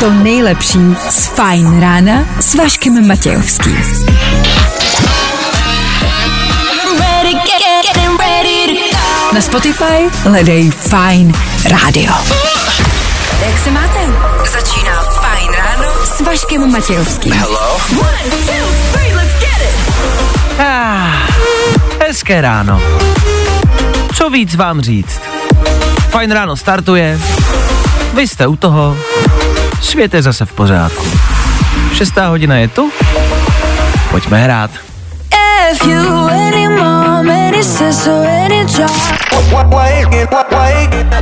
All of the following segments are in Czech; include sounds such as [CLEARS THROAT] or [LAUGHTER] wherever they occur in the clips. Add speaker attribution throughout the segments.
Speaker 1: to
Speaker 2: nejlepší z Fajn rána s Vaškem Matějovským.
Speaker 1: I'm ready, get, get, getting ready to go.
Speaker 2: Na Spotify hledej Fajn rádio. Jak se máte? Začíná Fajn ráno s Vaškem Matějovským.
Speaker 1: One, two, three, let's get it.
Speaker 3: Ah, hezké ráno. Co víc vám říct? Fajn ráno startuje, vy jste u toho, svět je zase v pořádku. Šestá hodina je tu, pojďme hrát.
Speaker 1: If you any mom, any sister, any.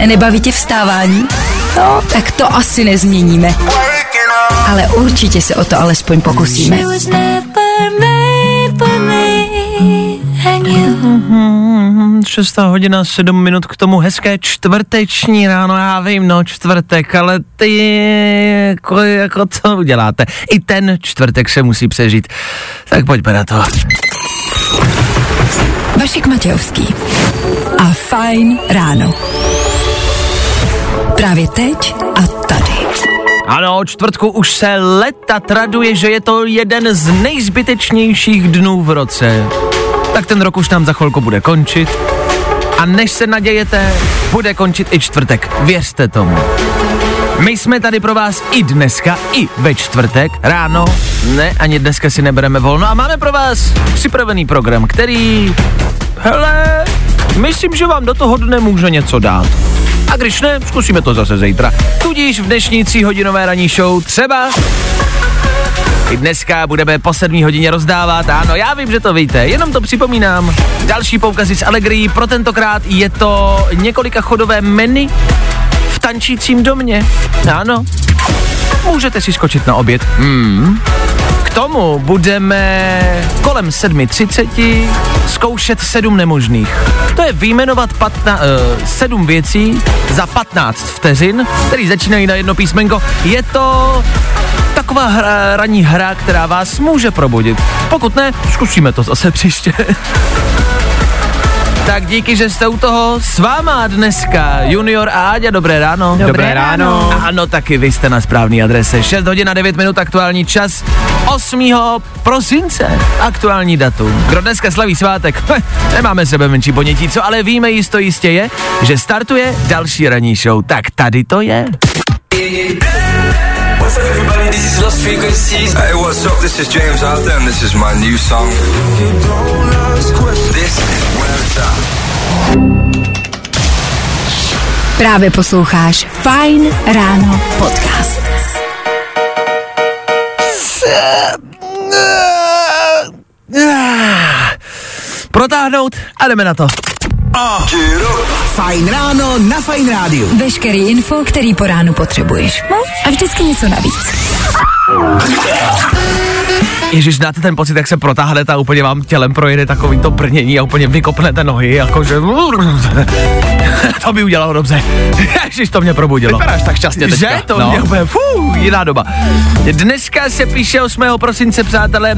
Speaker 2: Nebaví tě vstávání? No, tak to asi nezměníme. Ale určitě se o to alespoň pokusíme.
Speaker 3: 6 hodina 7 minut k tomu hezké čtvrteční ráno, já vím, no čtvrtek, ale ty jako, jako co uděláte? I ten čtvrtek se musí přežít. Tak pojďme na to.
Speaker 2: Vašek Matějovský a Fajn ráno. Právě teď a tady.
Speaker 3: Ano, čtvrtku už se leta traduje, že je to jeden z nejzbytečnějších dnů v roce tak ten rok už nám za chvilku bude končit. A než se nadějete, bude končit i čtvrtek. Věřte tomu. My jsme tady pro vás i dneska, i ve čtvrtek ráno. Ne, ani dneska si nebereme volno a máme pro vás připravený program, který, hele, myslím, že vám do toho dne může něco dát. A když ne, zkusíme to zase zítra. Tudíž v dnešní tříhodinové ranní show třeba i dneska budeme po sedmí hodině rozdávat, ano, já vím, že to víte, jenom to připomínám. Další poukazy z Allegri, pro tentokrát je to několika chodové menu v tančícím domě. Ano, můžete si skočit na oběd. Hmm. K tomu budeme kolem 7.30 zkoušet sedm nemožných. To je vyjmenovat patna, uh, sedm věcí za 15 vteřin, který začínají na jedno písmenko. Je to taková hra, ranní hra, která vás může probudit. Pokud ne, zkusíme to zase příště. [LAUGHS] Tak díky, že jste u toho. S váma dneska Junior a Áďa, dobré ráno.
Speaker 4: Dobré Dobré ráno.
Speaker 3: Ano, taky vy jste na správné adrese. 6 hodin a 9 minut aktuální čas. 8. prosince aktuální datum. Kdo dneska slaví svátek? [LAUGHS] Nemáme sebe menší ponětí, co ale víme jisto jistě je, že startuje další ranní show. Tak tady to je.
Speaker 5: What's up, everybody? This is Lost Frequencies. Hey, what's up? This is James Arthur, and this is my new song. This is where it's at.
Speaker 2: Právě posloucháš Fajn ráno podcast.
Speaker 3: Protáhnout a jdeme na to.
Speaker 4: Fajn ráno na Fajn rádiu.
Speaker 2: Veškerý info, který po ránu potřebuješ. No a vždycky něco navíc.
Speaker 3: Ježíš, znáte ten pocit, jak se protáhnete a úplně vám tělem projede takový to brnění a úplně vykopnete nohy, jakože... [LAUGHS] to by udělalo dobře. [LAUGHS] Ježíš, to mě probudilo.
Speaker 4: Vypadáš tak šťastně teďka.
Speaker 3: Že? To
Speaker 4: No.
Speaker 3: mě úplně, fů, jiná doba. Dneska se píše 8. prosince, přátelé,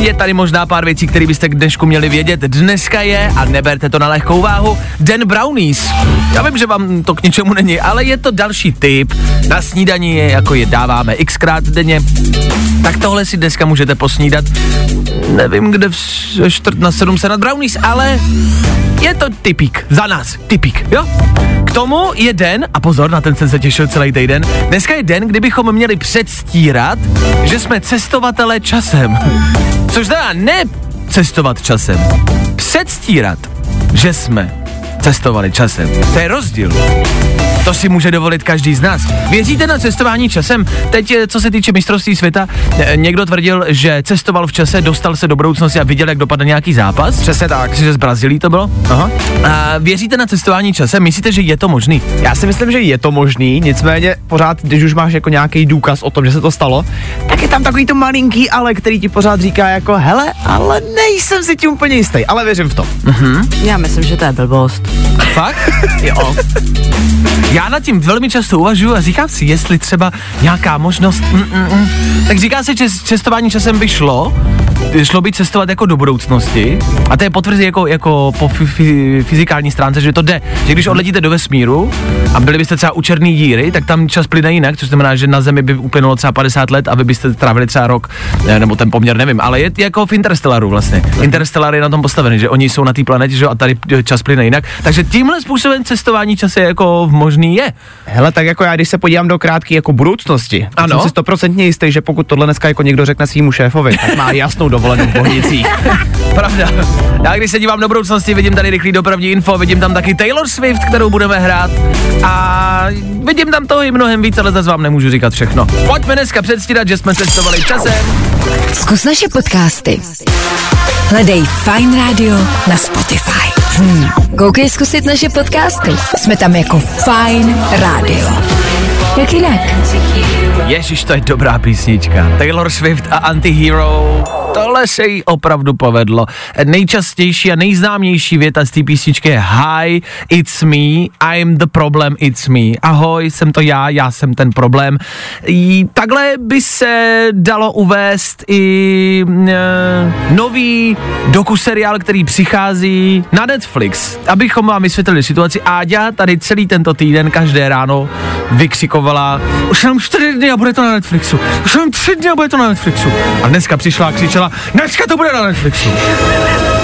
Speaker 3: je tady možná pár věcí, které byste k dnešku měli vědět. Dneska je, a neberte to na lehkou váhu, Den brownies. Já vím, že vám to k ničemu není, ale je to další typ. Na snídaní je, jako je dáváme xkrát denně. Tak tohle si dneska můžete posnídat. Nevím, kde v čtvrt na sedm se nad brownies, ale je to typík. Za nás, typík, jo? K tomu je den, a pozor, na ten jsem se těšil celý týden, dneska je den, kdybychom měli předstírat, že jsme cestovatelé časem. Což znamená ne cestovat časem, předstírat, že jsme cestovali časem. To je rozdíl. To si může dovolit každý z nás. Věříte na cestování časem? Teď, eh, co se týče mistrovství světa, eh, někdo tvrdil, že cestoval v čase, dostal se do budoucnosti a viděl, jak dopadne nějaký zápas.
Speaker 4: Přesně tak.
Speaker 3: Myslím, že z Brazílii to bylo.
Speaker 4: Aha.
Speaker 3: A věříte na cestování časem? Myslíte, že je to možný?
Speaker 4: Já si myslím, že je to možný, nicméně pořád, když už máš jako nějaký důkaz o tom, že se to stalo, tak je tam takový to malinký ale, který ti pořád říká jako hele, ale nejsem si tím úplně jistý, ale věřím v to.
Speaker 6: Já myslím, že to je blbost.
Speaker 3: Fakt?
Speaker 4: Jo.
Speaker 3: Já nad tím velmi často uvažuji a říkám si, jestli třeba nějaká možnost, mm, mm, mm. tak říká se, že cestování časem by šlo, šlo by cestovat jako do budoucnosti a to je potvrzení jako, jako po f- f- fyzikální stránce, že to jde, že když odletíte do vesmíru a byli byste třeba u černé díry, tak tam čas plyne jinak, což znamená, že na Zemi by uplynulo třeba 50 let a vy byste trávili třeba rok, ne, nebo ten poměr nevím, ale je jako v Interstellaru vlastně. Interstellar je na tom postavený, že oni jsou na té planetě, že a tady čas plyne jinak, takže tímhle způsobem cestování čase jako možný je.
Speaker 4: Hele, tak jako já, když se podívám do krátké jako budoucnosti,
Speaker 3: Ano.
Speaker 4: jsem si stoprocentně jistý, že pokud tohle dneska jako někdo řekne svýmu šéfovi, tak má jasnou dovolenou v Bohnicích. [LAUGHS]
Speaker 3: Pravda. Já když se dívám do budoucnosti, vidím tady rychlý dopravní info, vidím tam taky Taylor Swift, kterou budeme hrát a vidím tam toho i mnohem víc, ale zase vám nemůžu říkat všechno. Pojďme dneska předstírat, že jsme cestovali časem.
Speaker 2: Zkus naše podcasty. Hledej Fine Radio na Spotify. Hmm. Koukej zkusit naše podcasty. Jsme tam jako Fine Radio. Jak jinak?
Speaker 3: Ježíš, to je dobrá písnička. Taylor Swift a Antihero. Tohle se jí opravdu povedlo. Nejčastější a nejznámější věta z té písničky je Hi, it's me, I'm the problem, it's me. Ahoj, jsem to já, já jsem ten problém. Takhle by se dalo uvést i e, nový dokuseriál, který přichází na Netflix. Abychom vám vysvětlili situaci, Áďa tady celý tento týden každé ráno vykřikovala, už jenom čtyři dny a bude to na Netflixu. Už jenom tři dny a bude to na Netflixu. A dneska přišla a křičela, dneska to bude na Netflixu.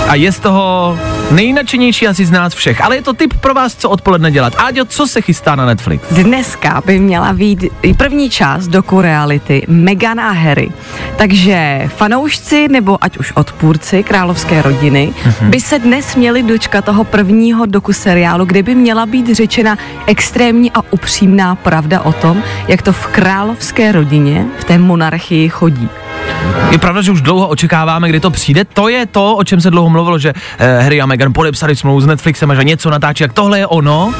Speaker 3: A je z toho nejnačenější asi z nás všech. Ale je to tip pro vás, co odpoledne dělat. Áďo, co se chystá na Netflix?
Speaker 6: Dneska by měla být i první část doku reality Meghan a Harry. Takže fanoušci nebo ať už odpůrci královské rodiny by se dnes měli dočkat toho prvního doku seriálu, kde by měla být řečena extrémní a upřímná pravda o tom, jak to v královské rodině, v té monarchii chodí.
Speaker 3: Je pravda, že už dlouho očekáváme, kdy to přijde. To je to, o čem se dlouho mluvilo, že eh, Harry a Meghan podepsali smlouvu s Netflixem a že něco natáčí, jak tohle je ono.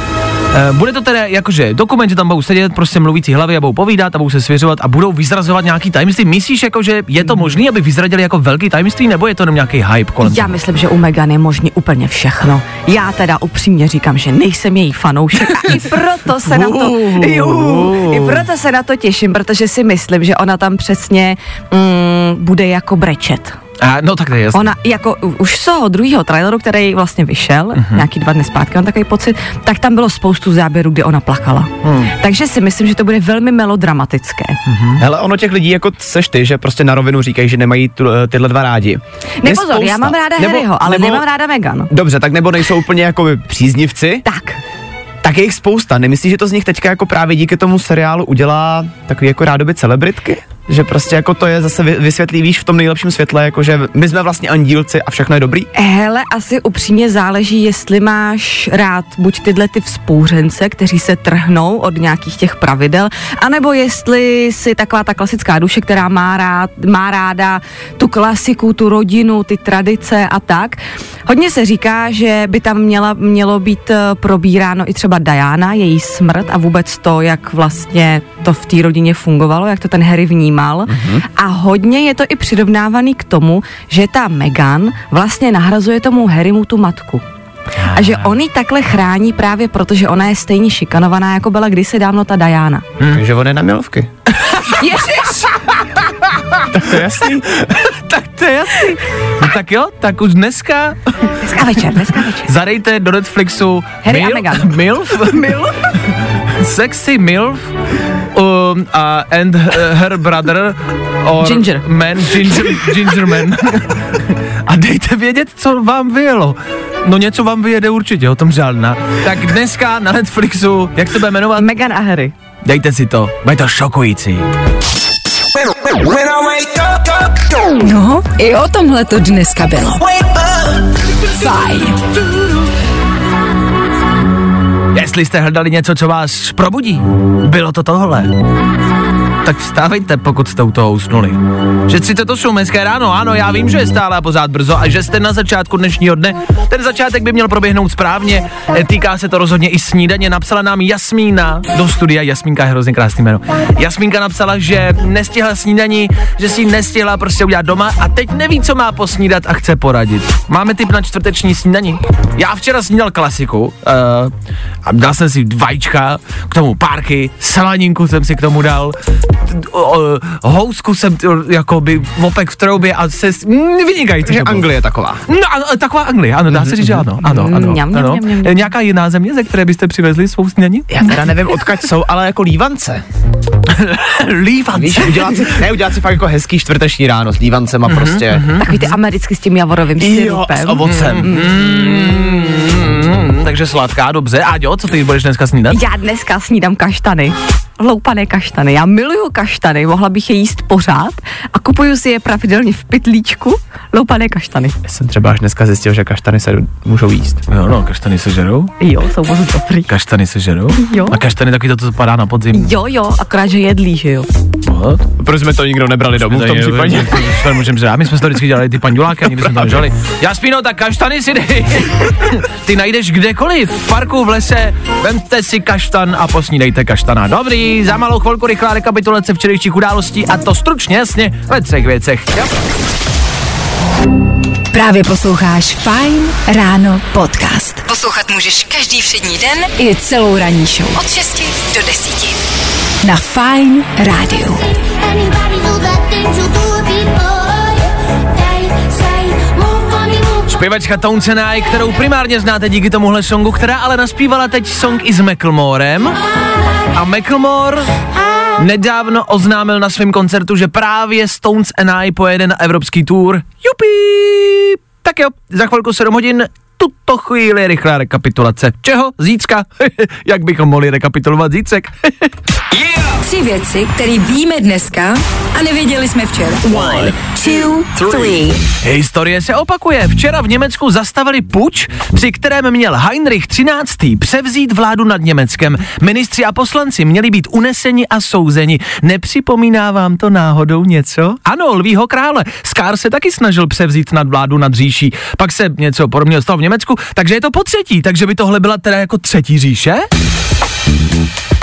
Speaker 3: Eh, bude to teda jakože dokument, že tam budou sedět prostě mluvící hlavy a budou povídat a budou se svěřovat a budou vyzrazovat nějaký tajemství. Myslíš, jako, že je to možné, aby vyzradili jako velký tajemství, nebo je to jenom nějaký hype kolem?
Speaker 6: Já myslím, že u Megan je možný úplně všechno. Já teda upřímně říkám, že nejsem její fanoušek a i proto se na to, Juhu, i proto se na to těším, protože si myslím, že ona tam přesně mm, bude jako brečet.
Speaker 3: A, no tak to je jasný.
Speaker 6: Ona jako už z toho druhého traileru, který vlastně vyšel, uh-huh. nějaký dva dny zpátky, mám takový pocit, tak tam bylo spoustu záběrů, kdy ona plakala. Hmm. Takže si myslím, že to bude velmi melodramatické.
Speaker 3: Mhm.
Speaker 4: Hele, ono těch lidí jako seš ty, že prostě na rovinu říkají, že nemají tu, tyhle dva rádi.
Speaker 6: Ne
Speaker 4: Je
Speaker 6: pozor, já
Speaker 4: spousta.
Speaker 6: mám ráda
Speaker 4: Nebo-
Speaker 6: Harryho, ale
Speaker 4: nebo-
Speaker 6: nemám ráda Megan.
Speaker 4: Dobře, tak nebo nejsou úplně jako příznivci,
Speaker 6: Tak,
Speaker 4: tak je jich spousta. Nemyslíš, že to z nich teďka jako právě díky tomu seriálu udělá takový jako rádoby celebritky? Že prostě jako to je zase vy- vysvětlí, víš, v tom nejlepším světle, jako že my jsme vlastně andílci a všechno je dobrý?
Speaker 6: Hele, asi upřímně záleží, jestli máš rád buď tyhle ty vzpouřence, kteří se trhnou od nějakých těch pravidel, anebo jestli si taková ta klasická duše, která má, rád, má ráda tu klasiku, tu rodinu, ty tradice a tak. Hodně se říká, že by tam měla, mělo být eh, probíráno i třeba Diana, její smrt a vůbec to, jak vlastně to v té rodině fungovalo, jak to ten Harry vnímal. Mm-hmm. A hodně je to i přirovnávaný k tomu, že ta Meghan vlastně nahrazuje tomu Harrymu tu matku. A že on ji takhle chrání právě proto, že ona je stejně šikanovaná, jako byla kdysi dávno ta Diana.
Speaker 4: Hmm. Takže on je na milovky. [LAUGHS]
Speaker 6: Ježiš! [LAUGHS]
Speaker 4: tak to je jasný. [LAUGHS]
Speaker 3: tak to je jasný. No tak jo, tak už dneska
Speaker 6: Dneska večer, dneska večer.
Speaker 3: zadejte do Netflixu
Speaker 6: Harry a
Speaker 3: Mil-
Speaker 6: Meghan.
Speaker 3: Milf? Milf? Sexy Milf um, uh, and uh, her brother or
Speaker 6: Ginger.
Speaker 3: man, ginger, ginger man. a dejte vědět, co vám vyjelo. No něco vám vyjede určitě, o tom žádná. Tak dneska na Netflixu, jak se bude jmenovat?
Speaker 6: Megan a Harry.
Speaker 3: Dejte si to, bude to šokující.
Speaker 2: No, i o tomhle to dneska bylo. Fajn.
Speaker 3: Jestli jste hledali něco, co vás probudí, bylo to tohle. Tak vstávejte, pokud jste u toho usnuli. Že 38 hezké ráno, ano, já vím, že je stále a pořád brzo a že jste na začátku dnešního dne. Ten začátek by měl proběhnout správně, E, týká se to rozhodně i snídaně. Napsala nám Jasmína do studia, Jasmínka je hrozně krásný jméno. Jasmínka napsala, že nestihla snídaní, že si nestihla prostě udělat doma a teď neví, co má posnídat a chce poradit. Máme tip na čtvrteční snídaní. Já včera snídal klasiku uh, a dal jsem si vajíčka, k tomu párky, salaninku jsem si k tomu dal, housku jsem t- jakoby opek v troubě a se vynikající.
Speaker 4: Takže. Anglie je taková.
Speaker 3: No, ano, taková Anglie, ano, dá se říct, že ano, ano, ano,
Speaker 6: Mňam, mňam,
Speaker 3: ano.
Speaker 6: mňam, mňam.
Speaker 3: Nějaká jiná země, ze které byste přivezli svou snídaní?
Speaker 4: Já teda nevím, odkaď jsou, ale jako lívance. [LAUGHS]
Speaker 3: Lívance.
Speaker 4: Víš, udělat si, ne, udělat si fakt jako hezký čtvrteční ráno s lívancema prostě.
Speaker 6: Takový ty americky s tím javorovým
Speaker 4: Jo,
Speaker 6: syrupem.
Speaker 4: s ovocem.
Speaker 3: Mm, takže sladká, dobře. A jo, co ty budeš dneska snídat?
Speaker 6: Já dneska snídám kaštany. Loupané kaštany. Já miluju kaštany, mohla bych je jíst pořád a kupuju si je pravidelně v pytlíčku. Loupané kaštany.
Speaker 4: Já jsem třeba až dneska zjistil, že kaštany se můžou jíst.
Speaker 3: Jo, no, kaštany se žerou.
Speaker 6: Jo, jsou moc dobrý.
Speaker 3: Kaštany se žerou?
Speaker 6: Jo.
Speaker 3: A kaštany taky to, co padá na podzim.
Speaker 6: Jo, jo, akorát, že jedlí, že jo.
Speaker 3: What?
Speaker 4: Proč jsme to nikdo nebrali domů v tom případě?
Speaker 3: To můžeme říct, my jsme to vždycky dělali ty panduláky a nikdy jsme to nežali. Jaspino, tak kaštany si dej. [LAUGHS] ty najdeš kdekoliv, v parku, v lese, vemte si kaštan a posnídejte kaštana. Dobrý, za malou chvilku rychlá rekapitulace včerejších událostí a to stručně, jasně, ve třech věcech. Jo?
Speaker 2: Právě posloucháš Fine Ráno podcast. Poslouchat můžeš každý všední den i celou ranní show. Od 6 do 10. Na Fine
Speaker 7: move
Speaker 3: Zpěvačka Townsend kterou primárně znáte díky tomuhle songu, která ale naspívala teď song i s Macklemorem. A Macklemore nedávno oznámil na svém koncertu, že právě Stones and I pojede na evropský tour. Jupi! Tak jo, za chvilku 7 hodin, tuto chvíli rychlá rekapitulace. Čeho? Zítřka? [LAUGHS] Jak bychom mohli rekapitulovat zítřek? [LAUGHS]
Speaker 2: Tři věci, které víme dneska a nevěděli jsme včera. One, two, three.
Speaker 3: Historie se opakuje. Včera v Německu zastavili puč, při kterém měl Heinrich XIII. převzít vládu nad Německem. Ministři a poslanci měli být uneseni a souzeni. Nepřipomíná vám to náhodou něco? Ano, lvího krále. Skár se taky snažil převzít nad vládu nad říší. Pak se něco podobného stalo v Německu, takže je to po třetí. Takže by tohle byla teda jako třetí říše?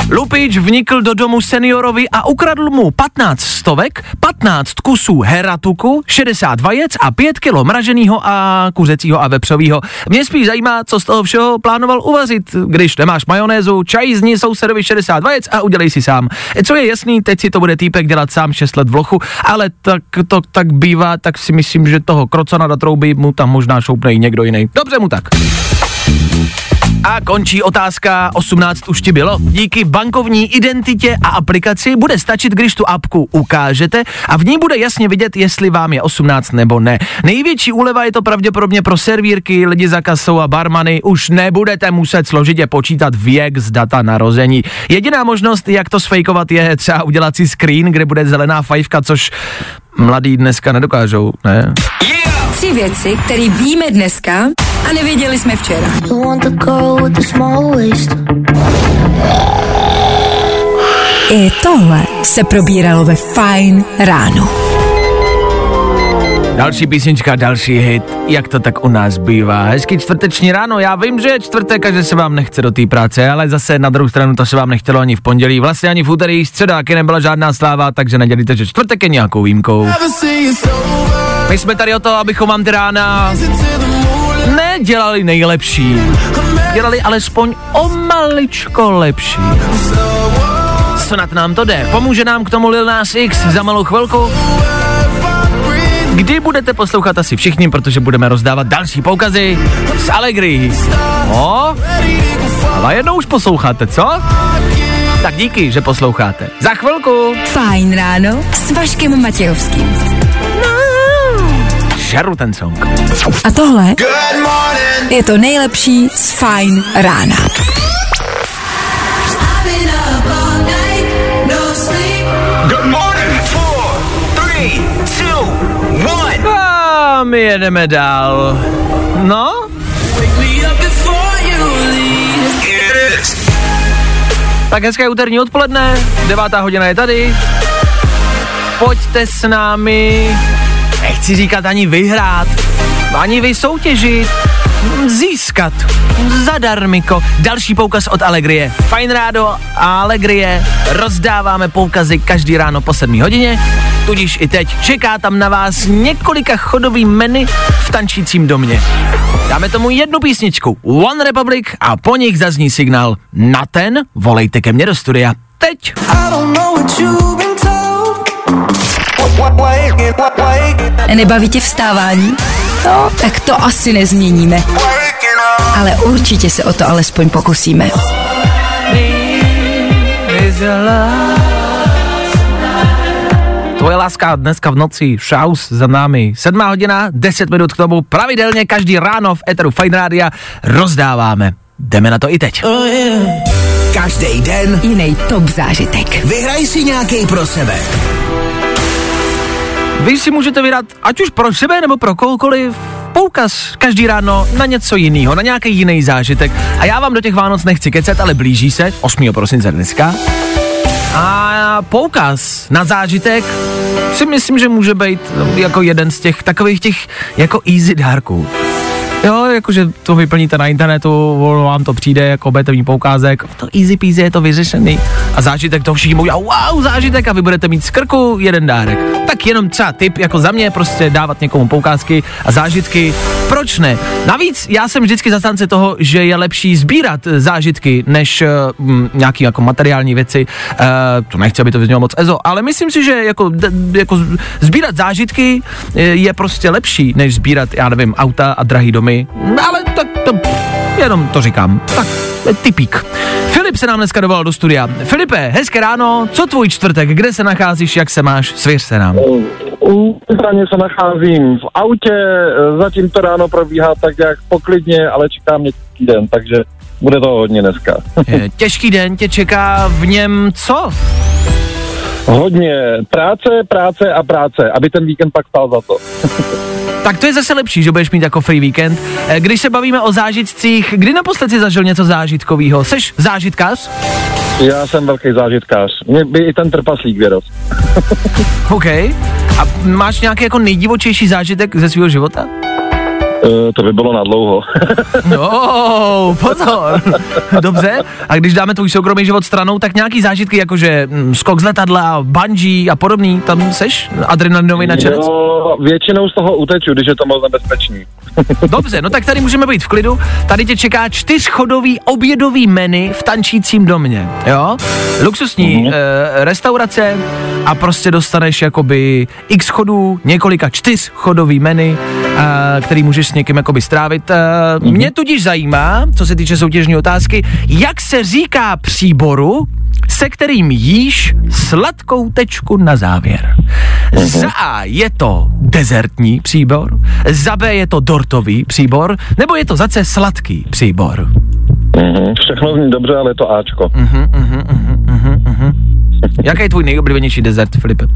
Speaker 3: Lupič vnikl do domu seniorovi a ukradl mu 15 stovek, 15 kusů heratuku, 60 vajec a 5 kilo mraženého a kuřecího a vepřového. Mě spíš zajímá, co z toho všeho plánoval uvařit, když nemáš majonézu, čaj z ní sousedovi 60 vajec a udělej si sám. Co je jasný, teď si to bude týpek dělat sám 6 let v lochu, ale tak to tak bývá, tak si myslím, že toho krocona do trouby mu tam možná šoupne i někdo jiný. Dobře mu tak. A končí otázka 18 už ti bylo. Díky bankovní identitě a aplikaci bude stačit, když tu apku ukážete a v ní bude jasně vidět, jestli vám je 18 nebo ne. Největší úleva je to pravděpodobně pro servírky, lidi za kasou a barmany. Už nebudete muset složitě počítat věk z data narození. Jediná možnost, jak to sfejkovat, je třeba udělat si screen, kde bude zelená fajfka, což mladí dneska nedokážou, ne?
Speaker 2: Tři věci, které víme dneska a nevěděli jsme včera. I tohle se probíralo ve Fine ráno.
Speaker 3: Další písnička, další hit, jak to tak u nás bývá. Hezký čtvrteční ráno, já vím, že je čtvrtek a že se vám nechce do té práce, ale zase na druhou stranu to se vám nechtělo ani v pondělí, vlastně ani v úterý, středa, taky nebyla žádná sláva, takže nedělíte, že čtvrtek je nějakou výjimkou. My jsme tady o to, abychom vám ty rána nedělali nejlepší, dělali alespoň o maličko lepší. Snad nám to jde. Pomůže nám k tomu Lil Nas X za malou chvilku. Kdy budete poslouchat asi všichni, protože budeme rozdávat další poukazy z Allegri. No, ale jednou už posloucháte, co? Tak díky, že posloucháte. Za chvilku
Speaker 2: Fajn ráno s Vaškem Matějovským.
Speaker 3: Žeru ten song.
Speaker 2: A tohle je to nejlepší z Fajn rána.
Speaker 5: Good morning. Four, three, two, one.
Speaker 3: A my jedeme dál. No, tak hezké úterní odpoledne, devátá hodina je tady. pojďte s námi, nechci říkat ani vyhrát, ani vysoutěžit, získat zadarmiko. Další poukaz od Allegrie. Fine Rádo a Allegrie rozdáváme poukazy každý ráno po 7 hodině, tudíž i teď čeká tam na vás několika chodový menu v tančícím domě. Dáme tomu jednu písničku One Republic a po nich zazní signál na ten volejte ke mně do studia. Teď.
Speaker 2: Nebaví tě vstávání? No, tak to asi nezměníme. Ale určitě se o to alespoň pokusíme.
Speaker 3: Tvoje láska dneska v noci, šaus za námi. Sedmá hodina, 10 minut k tomu, pravidelně každý ráno v Eteru Fine Rádia rozdáváme. Jdeme na to i teď.
Speaker 8: Každý den
Speaker 2: Jiný top zážitek.
Speaker 8: vyhraj si nějaký pro sebe.
Speaker 3: Vy si můžete vydat, ať už pro sebe nebo pro kohokoliv, poukaz každý ráno na něco jiného, na nějaký jiný zážitek. A já vám do těch Vánoc nechci kecet, ale blíží se, 8. prosince dneska. A poukaz na zážitek si myslím, že může být jako jeden z těch takových těch jako easy dárků. Jo, jakože to vyplníte na internetu, vám to přijde jako mít poukázek, to easy peasy je to vyřešený. A zážitek to všichni udělá, wow, zážitek a vy budete mít z krku jeden dárek. Tak jenom třeba tip jako za mě, prostě dávat někomu poukázky a zážitky, proč ne? Navíc já jsem vždycky zastánce toho, že je lepší sbírat eh, zážitky, než uh, nějaký jako materiální věci. Uh, to nechci, aby to vyznělo moc ezo, ale myslím si, že jako, jako sbírat zážitky je prostě lepší, než sbírat, já nevím, auta a drahý domy. Ale tak to, jenom to říkám. Tak, typík. Filip se nám dneska dovolal do studia. Filipe, hezké ráno, co tvůj čtvrtek, kde se nacházíš, jak se máš, svěř se nám.
Speaker 9: U zbraně se nacházím v autě, zatím to ráno probíhá tak nějak poklidně, ale čekám mě těžký den, takže bude to hodně dneska. [LAUGHS]
Speaker 3: Těžký den tě čeká v něm co?
Speaker 9: hodně práce, práce a práce, aby ten víkend pak stál za to. [LAUGHS]
Speaker 3: Tak to je zase lepší, že budeš mít jako free víkend. Eh, Když se bavíme o zážitcích, kdy naposled si zažil něco zážitkového? Seš zážitkář?
Speaker 9: Já jsem velký zážitkář. Mě by i ten trpaslík vyrost. [LAUGHS]
Speaker 3: OK. A máš nějaký jako nejdivočejší zážitek ze svého života?
Speaker 9: E, to by bylo na dlouho. [LAUGHS]
Speaker 3: No, pozor. Dobře. A když dáme tvůj soukromý život stranou, tak nějaký zážitky, jakože mm, skok z letadla, bungee a podobný, tam seš adrenalinový nadšenec?
Speaker 9: Jo, většinou z toho uteču, když je to moc nebezpečný. [LAUGHS]
Speaker 3: Dobře, no tak tady můžeme být v klidu. Tady tě čeká čtyřchodový obědový menu v tančícím domě, jo? Luxusní mm-hmm. e, restaurace a prostě dostaneš jakoby x chodů, několika čtyřchodový menu, e, který můžeš s někým jakoby strávit. Mm-hmm. Mě tudíž zajímá, co se týče soutěžní otázky, jak se říká příboru, se kterým jíš sladkou tečku na závěr. Za A je to dezertní příbor, za B je to dortový příbor, nebo je to za C sladký příbor.
Speaker 9: Mhm. Všechno zní dobře, ale je to Ačko.
Speaker 3: Jaký je tvůj nejoblíbenější dezert, Filipe?
Speaker 9: E,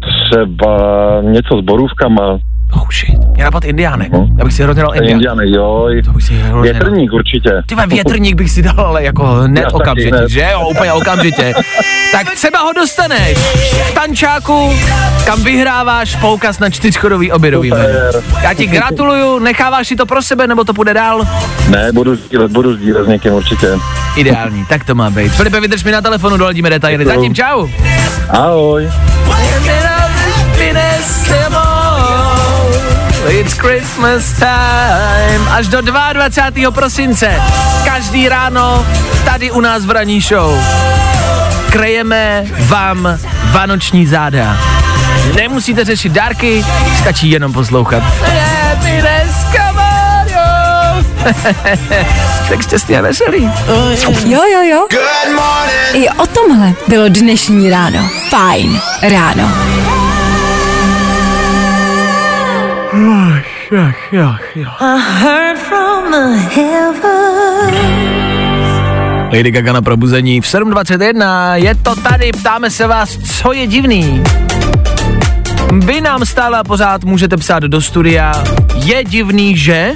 Speaker 9: třeba něco s borůvkama.
Speaker 3: Oh shit, mě napad indiánek.
Speaker 9: Mhm.
Speaker 3: Já bych si hrozně dal indiánek.
Speaker 9: Indiany, joj.
Speaker 3: To bych si hrozně dal.
Speaker 9: Větrník určitě.
Speaker 3: Ty větrník bych si dal, ale jako hned
Speaker 9: Já
Speaker 3: okamžitě,
Speaker 9: hned.
Speaker 3: že jo, úplně okamžitě. [LAUGHS] tak třeba ho dostaneš v tančáku, kam vyhráváš poukaz na čtyřchodový obědový menu. Já ti gratuluju, necháváš si to pro sebe, nebo to půjde dál?
Speaker 9: Ne, budu sdílet, budu sdílet s někým určitě.
Speaker 3: Ideální, tak to má být. Filipe, vydrž mi na telefonu, doladíme detaily. Zatím čau.
Speaker 9: Ahoj.
Speaker 3: It's Christmas time. Až do 22. prosince. Každý ráno tady u nás v Raní show. Krejeme vám vánoční záda. Nemusíte řešit dárky, stačí jenom poslouchat. [LAUGHS] Tak šťastný a veselý.
Speaker 2: Jo, jo, jo. I o tomhle bylo dnešní ráno. Fajn ráno.
Speaker 3: Lady Gaga na probuzení v 7.21, je to tady, ptáme se vás, co je divný. Vy nám stále a pořád můžete psát do studia, je divný, že...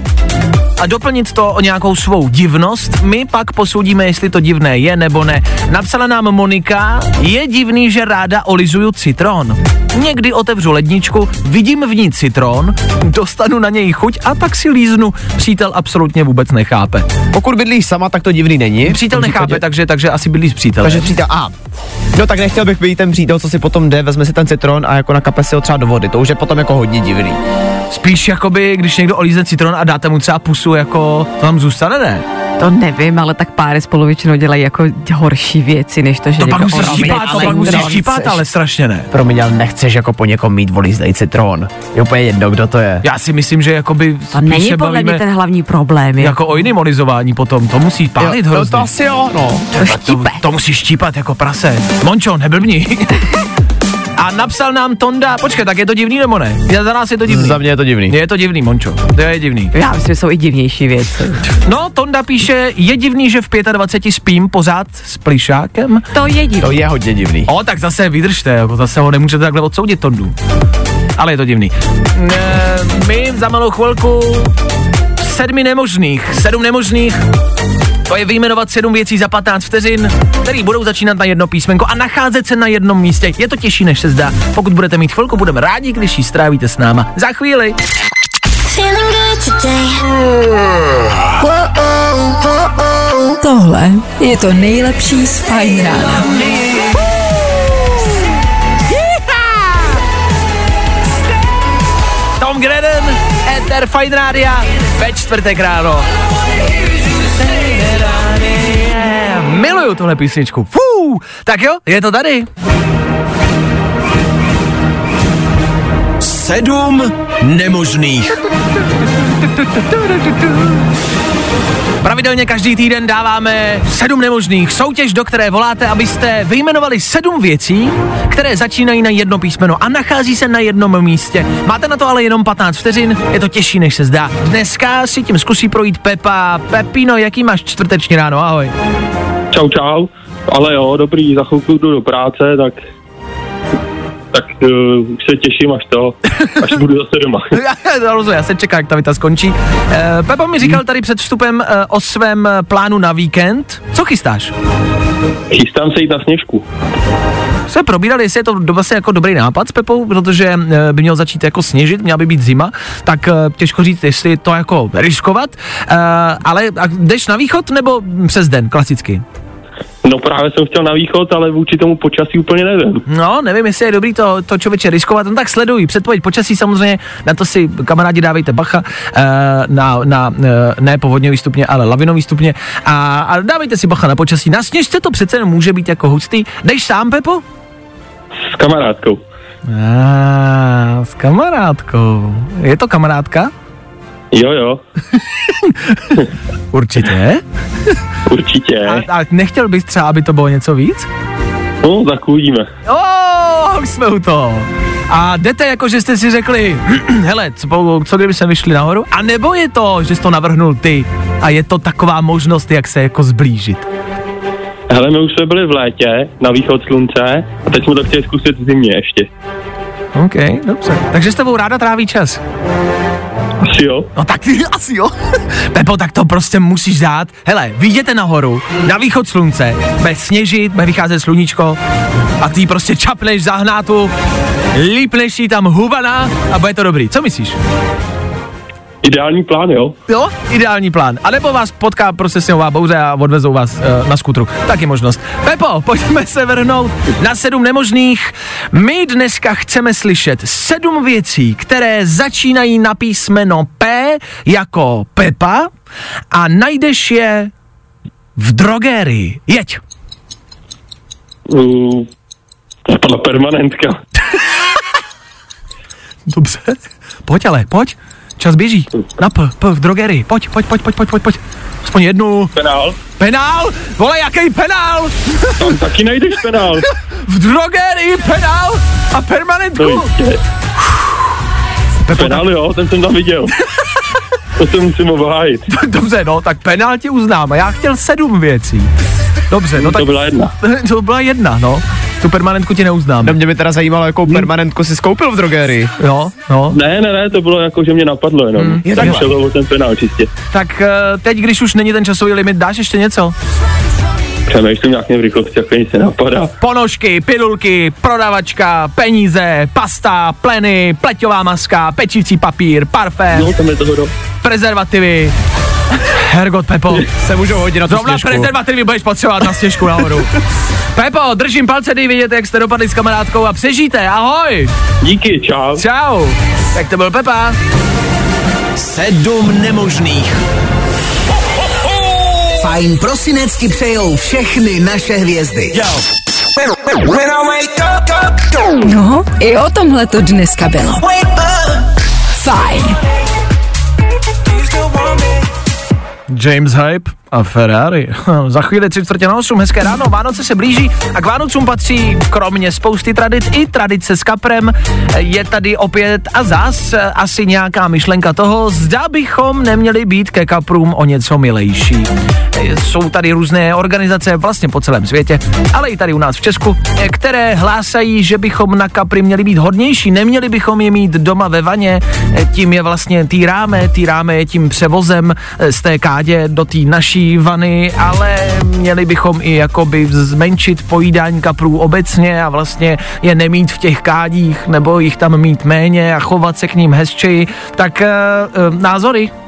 Speaker 3: a doplnit to o nějakou svou divnost. My pak posoudíme, jestli to divné je nebo ne. Napsala nám Monika, je divný, že ráda olizuju citron. Někdy otevřu ledničku, vidím v ní citron, dostanu na něj chuť a tak si líznu. Přítel absolutně vůbec nechápe.
Speaker 4: Pokud bydlíš sama, tak to divný není.
Speaker 3: Přítel nechápe, takže, takže asi bydlí s přítelem.
Speaker 4: Takže přítel, a. No tak nechtěl bych být ten přítel, co si potom jde, vezme si ten citron a jako nakape si ho třeba do vody. To už je potom jako hodně divný.
Speaker 3: Spíš jakoby, když někdo olízne citron a dáte mu třeba pusu, jako to tam zůstane, ne?
Speaker 6: To nevím, ale tak páry spolu většinou dělají jako horší věci, než to, že
Speaker 3: To pak
Speaker 6: někdo
Speaker 3: musíš štípat, to pak musíš štípat,
Speaker 4: chceš.
Speaker 3: ale strašně ne.
Speaker 4: Promiň, ale nechceš jako po někom mít volízdej citron. Je úplně jedno, kdo to je.
Speaker 3: Já si myslím, že jakoby
Speaker 6: To není
Speaker 3: se
Speaker 6: podle mě ten hlavní problém. je-
Speaker 3: jako o jiném olizování potom, to musí pálit hrozně.
Speaker 4: to asi jo, no.
Speaker 6: To
Speaker 3: to,
Speaker 6: štípe.
Speaker 3: to musíš štípat jako prase. Mončo, neblbni. [LAUGHS] A napsal nám Tonda, počkej, tak je to divný nebo ne? Já za nás je to divný.
Speaker 4: Za mě je to divný.
Speaker 3: Je to divný, Mončo. To je divný.
Speaker 6: Já myslím, že jsou i divnější věci.
Speaker 3: No, Tonda píše, je divný, že v 25 spím pořád s plišákem.
Speaker 6: To je divný.
Speaker 4: To je hodně divný.
Speaker 3: O, tak zase vydržte, jako zase ho nemůžete takhle odsoudit, Tondu. Ale je to divný. E, my za malou chvilku sedmi nemožných, sedm nemožných, to je vyjmenovat sedm věcí za 15 vteřin, které budou začínat na jedno písmenko a nacházet se na jednom místě. Je to těžší, než se zdá. Pokud budete mít chvilku, budeme rádi, když ji strávíte s náma. Za chvíli.
Speaker 2: Tohle je to nejlepší z Fajn rána.
Speaker 3: Tom Grennan, Ether Fine Rádia, ve čtvrtek ráno. Miluju tuhle písničku. Fú, tak jo, je to tady.
Speaker 8: Sedm nemožných.
Speaker 3: Pravidelně každý týden dáváme sedm nemožných soutěž, do které voláte, abyste vyjmenovali sedm věcí, které začínají na jedno písmeno a nachází se na jednom místě. Máte na to ale jenom 15 vteřin, je to těžší, než se zdá. Dneska si tím zkusí projít Pepa. Pepino, jaký máš čtvrteční ráno? Ahoj.
Speaker 9: Čau, čau. Ale jo, dobrý, za chvilku jdu do práce, tak tak uh, se těším, až to, až budu zase doma. [LAUGHS]
Speaker 3: Já, já rozumím, já se čekám, jak ta věta skončí. E, Pepa mi říkal tady před vstupem e, o svém eh, plánu na víkend. Co chystáš?
Speaker 9: Chystám se jít na sněžku.
Speaker 3: jsme probírali, jestli je to vlastně jako dobrý nápad s Pepou, protože eh, by měl začít jako sněžit, měla by být zima, tak eh, těžko říct, jestli to jako riskovat, Eh, ale jdeš na východ nebo přes den, klasicky?
Speaker 9: No právě jsem chtěl na východ, ale vůči tomu počasí úplně nevím.
Speaker 3: No, nevím, jestli je dobrý to, to člověče riskovat, no tak sleduj, předpověď počasí samozřejmě, na to si kamarádi dávejte bacha, eh, na, na eh, ne povodňový stupně, ale lavinový stupně a, a dávejte si bacha na počasí, na sněžce to přece jenom může být jako hustý. Jdeš sám, Pepo?
Speaker 9: S kamarádkou.
Speaker 3: A, s kamarádkou. Je to kamarádka?
Speaker 9: Jo, jo, [LAUGHS]
Speaker 3: Určitě.
Speaker 9: určitě.
Speaker 3: A, a nechtěl bys třeba, aby to bylo něco víc?
Speaker 9: No, tak uvidíme.
Speaker 3: O, už jsme u toho. A jdete jako, že jste si řekli, [CLEARS THROAT] hele, co, co kdyby se vyšli nahoru? A nebo je to, že jsi to navrhnul ty a je to taková možnost, jak se jako zblížit?
Speaker 9: Hele, my už jsme byli v létě, na východ slunce, a teď jsme to chtěli zkusit v zimě ještě.
Speaker 3: OK, dobře. Takže s tebou ráda tráví čas.
Speaker 9: Asi jo.
Speaker 3: No tak [LAUGHS] asi jo. Pepo, tak to prostě musíš dát. Hele, vyjděte nahoru, na východ slunce, bude sněžit, bude vycházet sluníčko a ty prostě čapneš za hnátu, lípneš tam hubana a bude to dobrý. Co myslíš?
Speaker 9: Ideální plán, jo?
Speaker 3: Jo, ideální plán. A nebo vás potká prostě sněhová bouře a odvezou vás uh, na skutru. Taky možnost. Pepo, pojďme se vrhnout na sedm nemožných. My dneska chceme slyšet sedm věcí, které začínají na písmeno P jako Pepa a najdeš je v drogérii. Jeď.
Speaker 9: Uh, spadla permanentka. [LAUGHS]
Speaker 3: Dobře. Pojď ale, pojď. Čas běží. Na P, P v drogerii. Pojď, pojď, pojď, pojď, pojď, pojď, pojď. Aspoň jednu.
Speaker 9: Penál?
Speaker 3: Penál? Vole, jaký penál?
Speaker 9: Tam taky najdeš penál. [LAUGHS]
Speaker 3: v drogerii penál a permanentku. Pepo,
Speaker 9: Penál, jo, ten jsem tam viděl. [LAUGHS] To se musím obhájit.
Speaker 3: dobře, no, tak penál ti uznám. A já chtěl sedm věcí. Dobře, no tak
Speaker 9: To byla jedna. [LAUGHS]
Speaker 3: to byla jedna, no. Tu permanentku ti neuznám.
Speaker 4: No mě by teda zajímalo, jakou permanentku si skoupil v drogerii.
Speaker 3: Jo, no.
Speaker 10: Ne, ne, ne, to bylo jako, že mě napadlo jenom. Hmm,
Speaker 3: je
Speaker 10: tak
Speaker 3: takhle.
Speaker 10: šel o ten penál čistě.
Speaker 3: Tak eh, teď, když už není ten časový limit, dáš ještě něco?
Speaker 10: Přemýšlím nějak mě v rychlosti, jak nic nenapadá.
Speaker 3: Ponožky, pilulky, prodavačka, peníze, pasta, pleny, pleťová maska, pečící papír, parfém,
Speaker 10: No, tam je toho do...
Speaker 3: prezervativy. Hergot Pepo,
Speaker 4: Se můžou hodit na tu
Speaker 3: zrovna
Speaker 4: sněžku.
Speaker 3: prezervativy budeš potřebovat na stěžku nahoru. [LAUGHS] Pepo, držím palce, dej vidět, jak jste dopadli s kamarádkou a přežijte, ahoj!
Speaker 10: Díky, čau.
Speaker 3: Čau! Tak to byl Pepa.
Speaker 8: Sedm nemožných. Fajn prosinec ti přejou všechny naše hvězdy.
Speaker 2: No, i o tomhle to dneska bylo. Fajn.
Speaker 3: James Hype a Ferrari. [LAUGHS] Za chvíli tři čtvrtě na osm, hezké ráno, Vánoce se blíží a k Vánocům patří kromě spousty tradic i tradice s kaprem. Je tady opět a zas asi nějaká myšlenka toho, zda bychom neměli být ke kaprům o něco milejší. Jsou tady různé organizace vlastně po celém světě, ale i tady u nás v Česku, které hlásají, že bychom na kapry měli být hodnější, neměli bychom je mít doma ve vaně, tím je vlastně týráme, týráme je tím převozem z té kádě do té naší vany, ale měli bychom i jakoby zmenšit pojídání kaprů obecně a vlastně je nemít v těch kádích nebo jich tam mít méně a chovat se k ním hezčeji. Tak eh, eh, názory?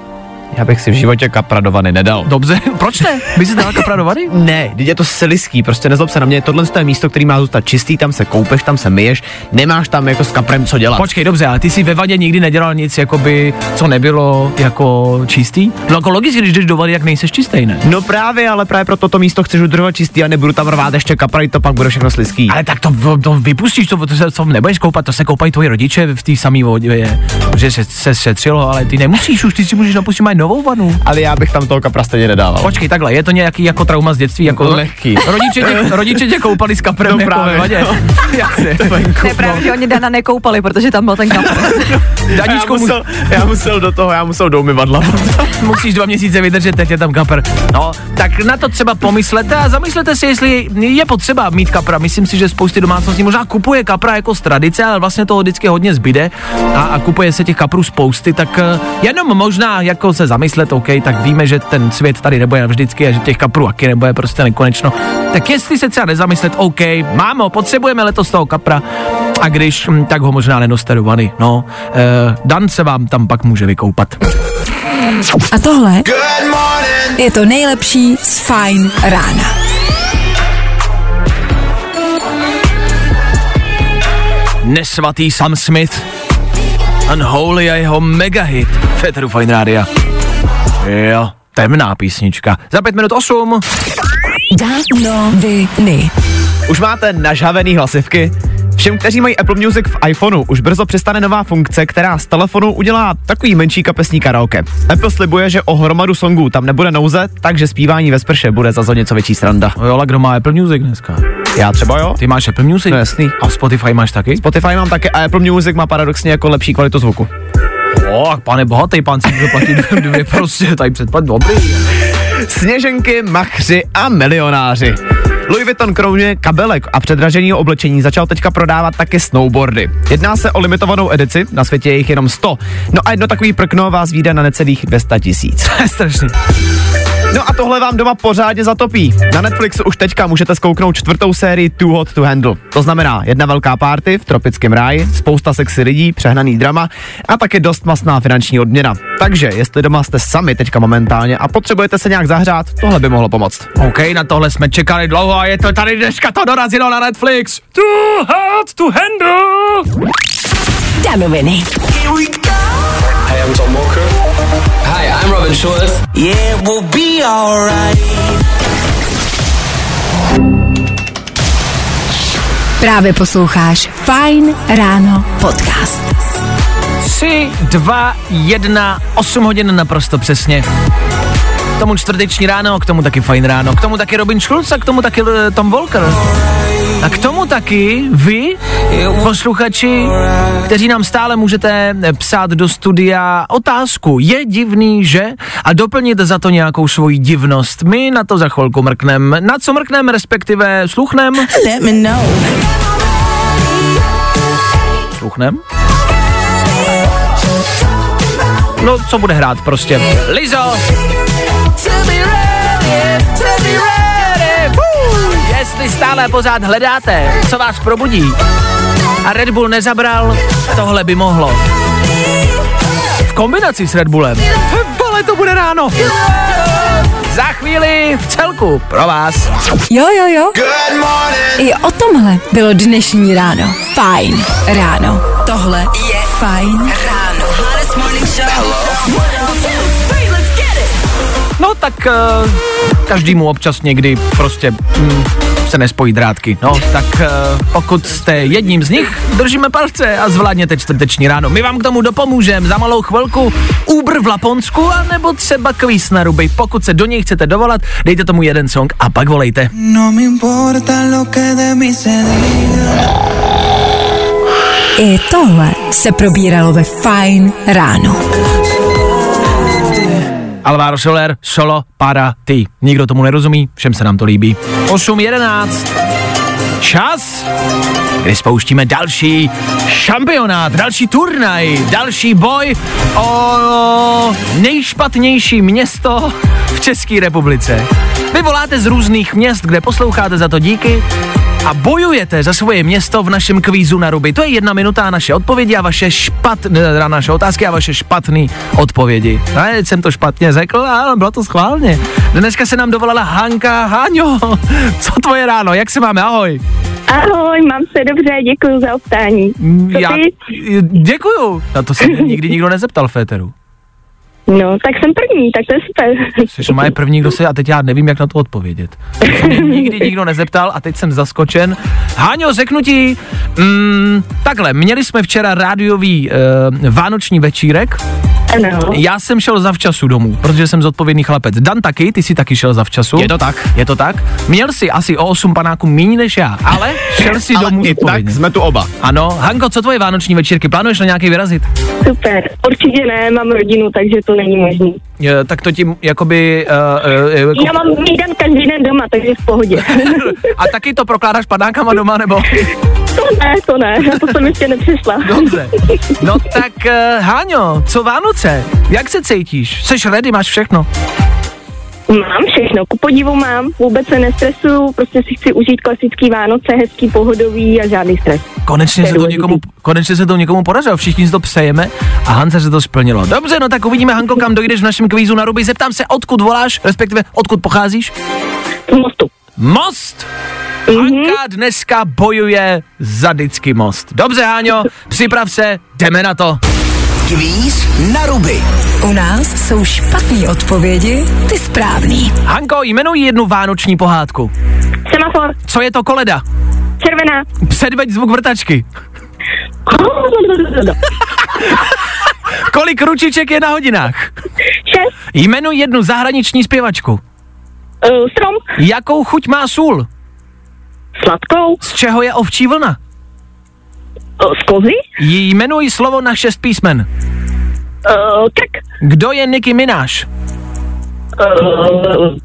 Speaker 4: Já bych si v životě kapra do vany nedal.
Speaker 3: Dobře, [LAUGHS] proč ne? By si dala kapra do vany? [LAUGHS]
Speaker 4: Ne, teď je to siliský, prostě nezlob se na mě, tohle je místo, který má zůstat čistý, tam se koupeš, tam se myješ, nemáš tam jako s kaprem co dělat.
Speaker 3: Počkej, dobře, ale ty si ve vaně nikdy nedělal nic, jakoby, co nebylo jako čistý? No jako logicky, když jdeš do vany, jak nejseš čistý, ne?
Speaker 4: No právě, ale právě pro toto místo chceš udržovat čistý a nebudu tam rvát ještě kapra, to pak bude všechno sliský.
Speaker 3: Ale tak to, to vypustíš, to, to se to nebudeš koupat, to se koupají tvoji rodiče v té samé vodě, že se, se šetřilo, ale ty nemusíš už, ty si můžeš napustit novou vanu.
Speaker 4: Ale já bych tam toho kapra stejně nedával.
Speaker 3: Počkej, takhle, je to nějaký jako trauma z dětství, jako
Speaker 4: Lehký.
Speaker 3: Rodiče tě, [LAUGHS] rodiče tě koupali s kaprem
Speaker 4: No
Speaker 3: jako
Speaker 4: právě.
Speaker 3: ve vadě. [LAUGHS] Jasně.
Speaker 6: Ne, právě, že oni Dana nekoupali, protože tam byl ten kapr. [LAUGHS]
Speaker 4: já,
Speaker 3: Daníčko, mu,
Speaker 4: musel, já musel do toho, já musel do umyvadla.
Speaker 3: musíš dva měsíce vydržet, teď je tam kapr. No, tak na to třeba pomyslete a zamyslete si, jestli je potřeba mít kapra. Myslím si, že spousty domácností možná kupuje kapra jako z tradice, ale vlastně toho vždycky hodně zbyde a, a kupuje se těch kaprů spousty, tak eh, jenom možná jako se zamyslet, OK, tak víme, že ten svět tady nebude vždycky a že těch kaprů taky nebude prostě nekonečno. Tak jestli se třeba nezamyslet, OK, mámo, potřebujeme letos toho kapra a když, hm, tak ho možná nenoste do vany. No, eh, Dan se vám tam pak může vykoupat.
Speaker 2: A tohle je to nejlepší z Fajn rána.
Speaker 3: nesvatý Sam Smith, Unholy a jeho mega hit Fetru Fine Rádia. Jo, temná písnička. Za pět minut osm.
Speaker 4: Už máte nažhavený hlasivky? Všem, kteří mají Apple Music v iPhoneu, už brzo přistane nová funkce, která z telefonu udělá takový menší kapesní karaoke. Apple slibuje, že o hromadu songů tam nebude nouze, takže zpívání ve sprše bude za něco větší sranda.
Speaker 3: Jo, ale kdo má Apple Music dneska?
Speaker 4: Já třeba jo?
Speaker 3: Ty máš Apple Music?
Speaker 4: No jasný.
Speaker 3: A Spotify máš taky?
Speaker 4: Spotify mám také a Apple Music má paradoxně jako lepší kvalitu zvuku.
Speaker 3: O, pane bohatý pán si může platit dvě prostě tady předplat dobrý.
Speaker 4: Sněženky, machři a milionáři. Louis Vuitton kromě kabelek a předraženého oblečení začal teďka prodávat taky snowboardy. Jedná se o limitovanou edici, na světě je jich jenom 100. No a jedno takový prkno vás vyjde na necelých 200 tisíc. [LAUGHS]
Speaker 3: To je strašný.
Speaker 4: No a tohle vám doma pořádně zatopí. Na Netflixu už teďka můžete zkouknout čtvrtou sérii Too Hot to Handle. To znamená jedna velká party v tropickém ráji, spousta sexy lidí, přehnaný drama a taky dost masná finanční odměna. Takže jestli doma jste sami teďka momentálně a potřebujete se nějak zahřát, tohle by mohlo pomoct.
Speaker 3: OK, na tohle jsme čekali dlouho a je to tady dneška to dorazilo na Netflix. Too hot to handle.
Speaker 2: Danoviny.
Speaker 5: Hey, I'm Tom Walker. Robin Schulz.
Speaker 8: Yeah, we'll be alright.
Speaker 2: Právě posloucháš Fajn ráno podcast.
Speaker 3: 3, 2, 1, 8 hodin naprosto přesně. K tomu čtvrteční ráno, k tomu taky fajn ráno, k tomu taky Robin Schulz a k tomu taky eh, Tom Walker. A k tomu taky vy, posluchači, kteří nám stále můžete psát do studia otázku. Je divný, že? A doplnit za to nějakou svoji divnost. My na to za chvilku mrknem. Na co mrknem, respektive sluchnem?
Speaker 1: Let me know.
Speaker 3: Sluchnem? No, co bude hrát prostě? Lizo! Jestli stále pořád hledáte, co vás probudí a Red Bull nezabral, tohle by mohlo. V kombinaci s Red Bullem. Vole, to bude ráno. Za chvíli v celku pro vás.
Speaker 2: Jo, jo, jo. I o tomhle bylo dnešní ráno. Fajn ráno. Tohle je Fajn ráno.
Speaker 3: No tak uh, každému občas někdy prostě mm, se nespojí drátky. No tak uh, pokud jste jedním z nich, držíme palce a zvládněte čtvrteční ráno. My vám k tomu dopomůžeme za malou chvilku Uber v Laponsku a nebo třeba kvíz na ruby. Pokud se do něj chcete dovolat, dejte tomu jeden song a pak volejte.
Speaker 1: No me importa lo que de mí se diga.
Speaker 2: I tohle se probíralo ve Fajn ráno.
Speaker 3: Alvaro Soler, solo para ty. Nikdo tomu nerozumí, všem se nám to líbí. 8.11. Čas, kdy spouštíme další šampionát, další turnaj, další boj o nejšpatnější město v České republice. Vy voláte z různých měst, kde posloucháte za to díky a bojujete za svoje město v našem kvízu na ruby. To je jedna minuta a naše odpovědi a vaše špatné, naše otázky a vaše špatné odpovědi. A teď jsem to špatně řekl, ale bylo to schválně. Dneska se nám dovolala Hanka. Háňo, [LAUGHS] co tvoje ráno, jak se máme, ahoj.
Speaker 11: Ahoj, mám se dobře, děkuji za optání. Co
Speaker 3: Já,
Speaker 11: ty?
Speaker 3: děkuju. Na to se nikdy nikdo nezeptal, Féteru.
Speaker 11: No, tak jsem první, tak to je super.
Speaker 3: Jsi má první, kdo se, a teď já nevím, jak na to odpovědět. Nikdy nikdo nezeptal a teď jsem zaskočen. Háňo, řeknu ti, mm, takhle, měli jsme včera rádiový uh, vánoční večírek.
Speaker 11: Ano.
Speaker 3: Já jsem šel zavčasu domů, protože jsem zodpovědný chlapec. Dan taky, ty jsi taky šel zavčasu.
Speaker 4: Je to tak.
Speaker 3: Je to tak? Měl jsi asi o 8 panáků méně než já, ale šel si [LAUGHS]
Speaker 4: Ale
Speaker 3: domů
Speaker 4: i tak jsme tu oba.
Speaker 3: Ano, Hanko, co tvoje vánoční večírky? Plánuješ na nějaký vyrazit?
Speaker 11: Super. Určitě ne, mám rodinu, takže to není možný.
Speaker 3: Je, tak to ti jakoby... Uh, uh, jako,
Speaker 11: Já mám mídan každý den doma, takže v pohodě. [LAUGHS]
Speaker 3: a taky to prokládáš panákama doma, nebo?
Speaker 11: to ne, to ne, to jsem ještě nepřišla.
Speaker 3: Dobře. No [LAUGHS] tak, uh, Háňo, co Vánoce? Jak se cítíš? Jsi ready, máš všechno?
Speaker 11: Mám všechno, ku podivu mám, vůbec se nestresuju, prostě si chci užít klasický Vánoce, hezký, pohodový a žádný stres.
Speaker 3: Konečně
Speaker 11: To
Speaker 3: se to někomu, konečně se to někomu podařilo, všichni si to přejeme a Hance se to splnilo. Dobře, no tak uvidíme, Hanko, kam dojdeš v našem kvízu na ruby. Zeptám se, odkud voláš, respektive odkud pocházíš?
Speaker 11: Z mostu.
Speaker 3: Most! Hanka dneska bojuje za vždycky most. Dobře, Háňo, připrav se, jdeme na to.
Speaker 8: Kvíz na ruby.
Speaker 2: U nás jsou špatné odpovědi, ty správný.
Speaker 3: Hanko, jmenuj jednu vánoční pohádku.
Speaker 11: Semafor,
Speaker 3: Co je to koleda?
Speaker 11: červená.
Speaker 3: Předveď zvuk vrtačky. Kolik ručiček je na hodinách?
Speaker 11: Šest,
Speaker 3: Jmenuj jednu zahraniční zpěvačku.
Speaker 11: uh, strom,
Speaker 3: Jakou chuť má sůl?
Speaker 11: sladkou,
Speaker 3: Z čeho je ovčí vlna?
Speaker 11: Uh, z kozy,
Speaker 3: Jí Jmenuj slovo na šest písmen.
Speaker 11: uh, krk,
Speaker 3: Kdo je Nicky Minaj?
Speaker 11: uh,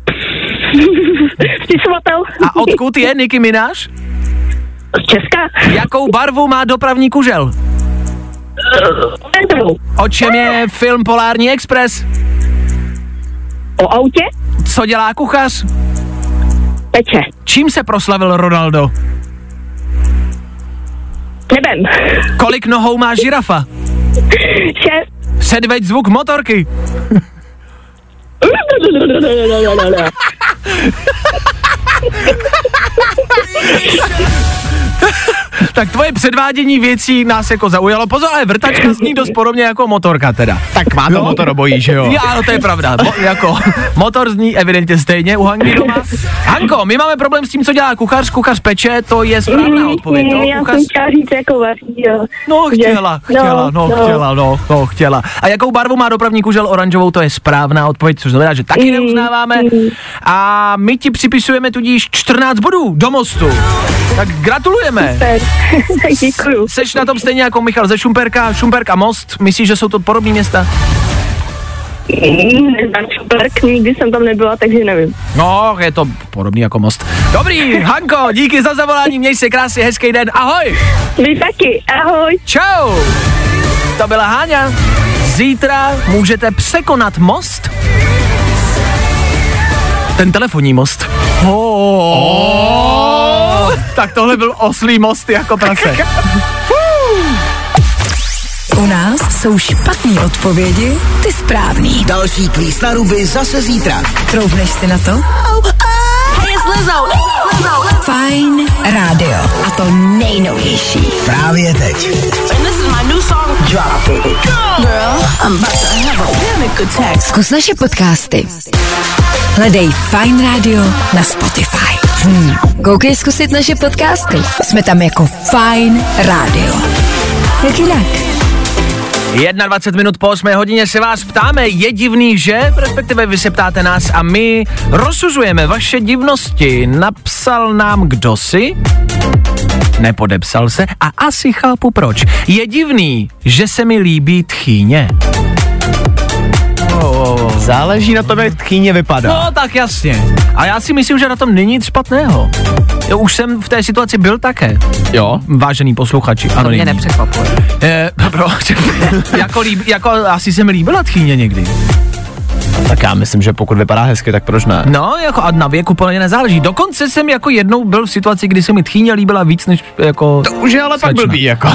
Speaker 11: [LAUGHS] spisovatel.
Speaker 3: A odkud je Nicky Minaj?
Speaker 11: Z Česka.
Speaker 3: Jakou barvu má dopravní kužel?
Speaker 11: Oranžovou.
Speaker 3: O čem je film Polární Express?
Speaker 11: O autě,
Speaker 3: Co dělá kuchař?
Speaker 11: peče.
Speaker 3: Čím se proslavil Ronaldo?
Speaker 11: Nebem.
Speaker 3: Kolik nohou má žirafa?
Speaker 11: Šest.
Speaker 3: Předveď zvuk motorky. [LAUGHS] [LAUGHS] Tak tvoje předvádění věcí nás jako zaujalo. Pozor, ale vrtačka zní dost podobně jako motorka teda.
Speaker 4: Tak má to
Speaker 3: Jo?
Speaker 4: motorobojí, že jo?
Speaker 3: Já, no to je pravda. Mo, jako, motor zní evidentně stejně u Hanky doma. Hanko, my máme problém s tím, co dělá kuchař. Kuchař peče, to je správná odpověď. No,
Speaker 11: Já
Speaker 3: kuchař...
Speaker 11: jsem chtěla říct jako vaří, jo.
Speaker 3: No,
Speaker 11: Že-
Speaker 3: chtěla, chtěla, no,
Speaker 11: no.
Speaker 3: chtěla, no, no, chtěla. A jakou barvu má dopravní kužel oranžovou, to je správná odpověď, což znamená, že taky
Speaker 11: Mm,
Speaker 3: neuznáváme.
Speaker 11: mm.
Speaker 3: a my ti připisujeme tudíž 14 bodů do mostu. Tak gratulujeme.
Speaker 11: Super, [LAUGHS] děkuju.
Speaker 3: Seš na tom stejně jako Michal ze Šumperka, Šumperk a Most, myslíš, že jsou to podobné města?
Speaker 11: Mm, Neznám Šumperk, nikdy jsem tam nebyla, takže nevím.
Speaker 3: No, je to podobný jako Most. Dobrý, Hanko, díky za zavolání, měj se krásně, hezký den, ahoj.
Speaker 11: Vy taky, ahoj.
Speaker 3: Čau. To byla Háňa. Zítra můžete překonat most. Ten telefonní most. Oh. Tak tohle byl oslý most jako prase. [LAUGHS]
Speaker 2: U nás jsou špatné odpovědi, ty správný.
Speaker 8: Další kvíz na ruby zase zítra.
Speaker 2: Troufneš si na to?
Speaker 1: Hey, it's Lizzo.
Speaker 2: Fajn rádio. A to nejnovější.
Speaker 8: Právě teď.
Speaker 1: And this is my new song. Drop it. Girl, I'm about to have a panic attack.
Speaker 2: Zkus naše podcasty. Hledej Fine Radio na Spotify. Hmm. Koukej zkusit naše podcasty. Jsme tam jako Fine Radio. Jak jinak?
Speaker 3: 21 minut po 8 hodině se vás ptáme, je divný, že? Respektive vy se ptáte nás a my rozsuzujeme vaše divnosti. Napsal nám kdo si? Nepodepsal se a asi chápu proč. Je divný, že se mi líbí tchýně. Oh.
Speaker 4: Záleží na tom, jak tchýně vypadá.
Speaker 3: No tak jasně. A já si myslím, že na tom není nic špatného. Jo, už jsem v té situaci byl také.
Speaker 4: Jo.
Speaker 3: Vážený posluchači, ano.
Speaker 6: To mě nepřekvapuje.
Speaker 3: Eh, proč? [LAUGHS] jako, líb, jako asi se mi líbila tchýně někdy.
Speaker 4: Tak já myslím, že pokud vypadá hezky, tak proč ne?
Speaker 3: No, jako a na věku plně nezáleží. Dokonce jsem jako jednou byl v situaci, kdy se mi tchýně líbila víc než jako...
Speaker 4: To už je ale pak
Speaker 3: slečna.
Speaker 4: blbý, jako.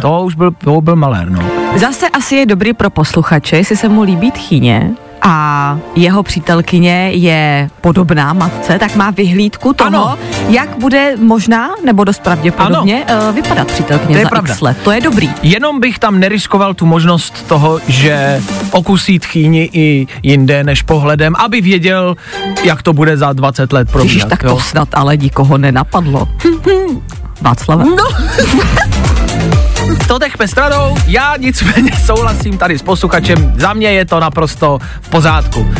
Speaker 3: To už byl, to byl malér, no.
Speaker 6: Zase asi je dobrý pro posluchače, jestli se mu líbí tchýně a jeho přítelkyně je podobná matce, tak má vyhlídku toho,
Speaker 3: Ano.
Speaker 6: ano. jak bude možná, nebo dost pravděpodobně, uh, vypadat přítelkyně
Speaker 3: To je
Speaker 6: za
Speaker 3: pravda.
Speaker 6: x let. To je dobrý.
Speaker 3: Jenom bych tam neriskoval tu možnost toho, že okusí tchýni i jinde než pohledem, aby věděl, jak to bude za 20 let
Speaker 6: Ježiš,
Speaker 3: probíhat.
Speaker 6: tak
Speaker 3: jo.
Speaker 6: to snad ale nikoho nenapadlo. [LAUGHS] Václava?
Speaker 3: No. [LAUGHS] To techme stranou, já nicméně souhlasím tady s posluchačem, za mě je to naprosto v pořádku.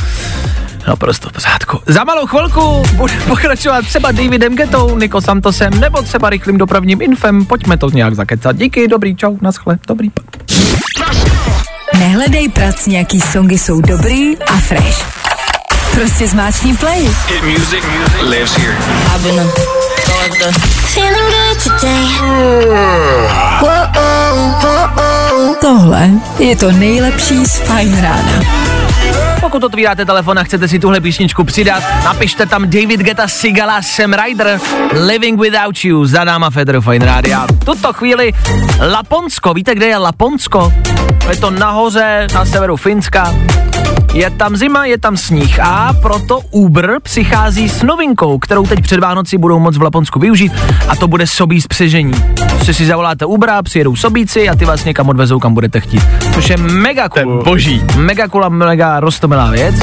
Speaker 3: Naprosto v pořádku. Za malou chvilku bude pokračovat třeba Davidem Getou, Niko Santosem, nebo třeba rychlým dopravním infem. Pojďme to nějak zakecat. Díky, dobrý, čau, naschle, dobrý.
Speaker 2: Nehledej prac, nějaký songy jsou dobrý a fresh. Prostě zmáčkni play.
Speaker 5: Hit music lives here.
Speaker 2: Tohle je to nejlepší z Fine Rána.
Speaker 3: Pokud otvíráte telefon a chcete si tuhle písničku přidat, napište tam David Geta, Sigala, Sam Ryder, Living Without You, za náma Federu Fine Rádia. Tuto chvíli Laponsko, víte, kde je Laponsko? Je to nahoře, na severu Finska. Je tam zima, je tam sníh a proto Uber přichází s novinkou, kterou teď před Vánoci budou moc v Laponsku využít a to bude sobí spřežení. Si si zavoláte Ubera, přijedou sobíci a ty vás někam odvezou, kam budete chtít. Což je mega cool.
Speaker 4: Je boží.
Speaker 3: Mega cool a mega rostomilá věc.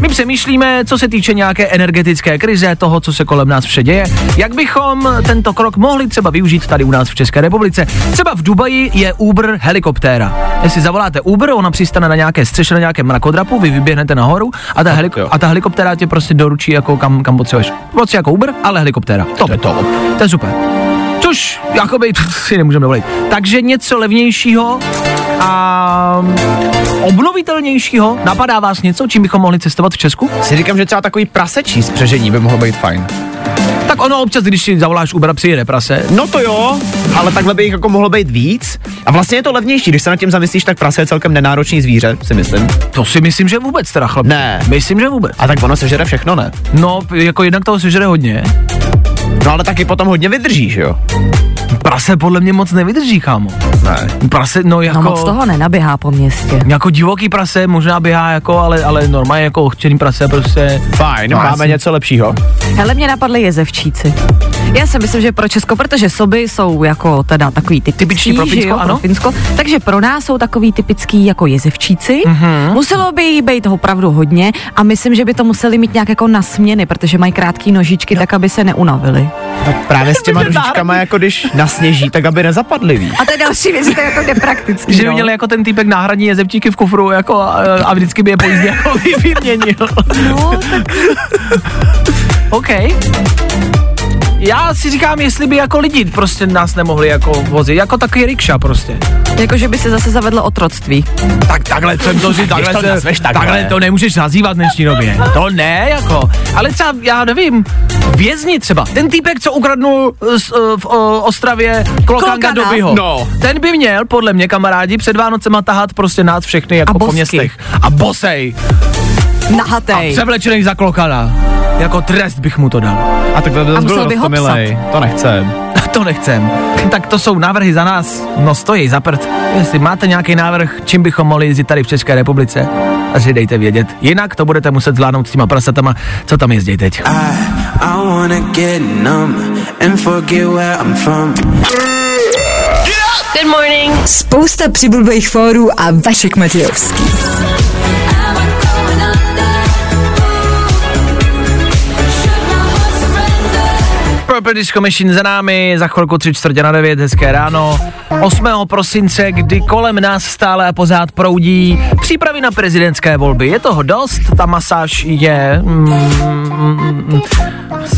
Speaker 3: My přemýšlíme, co se týče nějaké energetické krize, toho, co se kolem nás vše děje, jak bychom tento krok mohli třeba využít tady u nás v České republice. Třeba v Dubaji je Uber helikoptéra. Jestli zavoláte Uber, ona přistane na nějaké střeše, na nějakém mrakodrapu, vy vyběhnete nahoru a ta, helik-
Speaker 4: jo.
Speaker 3: a ta helikoptéra tě prostě doručí jako kam, kam potřebuješ. Moc jako Uber, ale helikoptéra. To je to. To je super. Což, jakoby, [LAUGHS] si nemůžeme dovolit. Takže něco levnějšího a obnovitelnějšího. Napadá vás něco, čím bychom mohli cestovat v Česku?
Speaker 4: Si říkám, že třeba takový prasečí spřežení by mohlo být fajn.
Speaker 3: Tak ono občas, když si zavoláš Uber, přijede prase.
Speaker 4: No to jo, ale takhle by jich jako mohlo být víc. A vlastně je to levnější, když se nad tím zamyslíš, tak prase je celkem nenáročný zvíře, si myslím.
Speaker 3: To si myslím, že vůbec teda chlap.
Speaker 4: Ne.
Speaker 3: Myslím, že vůbec.
Speaker 4: A tak ono sežere všechno, ne?
Speaker 3: No, jako jednak toho sežere hodně.
Speaker 4: No ale taky potom hodně vydržíš, jo?
Speaker 3: Prase podle mě moc nevydrží, kámo.
Speaker 4: Ne.
Speaker 3: Prase, no jako...
Speaker 6: No moc toho nenaběhá po městě.
Speaker 3: Jako divoký prase možná běhá jako, ale, ale normálně jako ochčený prase prostě.
Speaker 4: Fajn,
Speaker 3: No,
Speaker 4: máme
Speaker 3: asi.
Speaker 4: něco lepšího.
Speaker 6: Hele, mě napadly jezevčíci. Já si myslím, že pro Česko, protože soby jsou jako teda takový typický,
Speaker 3: Typiční pro Finsko,
Speaker 6: jo,
Speaker 3: ano.
Speaker 6: pro Finsko, takže pro nás jsou takový typický jako jezevčíci.
Speaker 3: Mhm.
Speaker 6: Mm-hmm. Muselo by jí být opravdu hodně a myslím, že by to museli mít nějak jako na směny, protože mají krátké nožičky, tak aby se neunavili.
Speaker 4: Tak právě s těma nožičkama, jako když nasněží, tak aby nezapadly, víš.
Speaker 6: A to je další věc, že to je jako nepraktický.
Speaker 3: Že by
Speaker 6: no.
Speaker 3: měl jako ten týpek náhradní jezevčíky v kufru jako a, a vždycky by je po jízdě jako vy- [LAUGHS] vyměnil.
Speaker 6: No, tak [LAUGHS]
Speaker 3: OK. Já si říkám, jestli by jako lidi prostě nás nemohli jako vozit, jako takový rikša prostě.
Speaker 6: jako, že by se zase zavedlo otroctví.
Speaker 3: Tak takhle jsem to říct, takhle,
Speaker 4: to
Speaker 3: se,
Speaker 4: nazveš takhle.
Speaker 3: takhle to nemůžeš nazývat v dnešní době. To ne, jako. Ale třeba, já nevím, vězni třeba. Ten týpek, co ukradnul z, uh, v uh, Ostravě Klokanga? Dobyho.
Speaker 4: No.
Speaker 3: Ten by měl, podle mě, kamarádi, před Vánocema tahat prostě nás všechny jako
Speaker 6: A
Speaker 3: po
Speaker 6: bosky.
Speaker 3: městech. A bosej. A
Speaker 6: Nahatej.
Speaker 3: převlečený za Klokana. Jako trest bych mu to dal.
Speaker 4: A tak to
Speaker 6: A musel
Speaker 4: bylo
Speaker 6: by ho.
Speaker 4: To nechcem. [LAUGHS]
Speaker 3: To nechcem. Tak to jsou návrhy za nás. No stojí za prd. Jestli máte nějaký návrh, čím bychom mohli jezdit tady v České republice, asi dejte vědět. Jinak to budete muset zvládnout s těma prasatama, co tam jezdí teď.
Speaker 12: I.
Speaker 1: Good morning.
Speaker 2: Spousta přibulbých fórů a Vašek Matějovský.
Speaker 3: Purple Disco Machine za námi, za chvilku tři čtvrtě na devět, hezké ráno. 8. prosince, kdy kolem nás stále a pořád proudí přípravy na prezidentské volby. Je toho dost, ta masáž je, mm, mm, mm,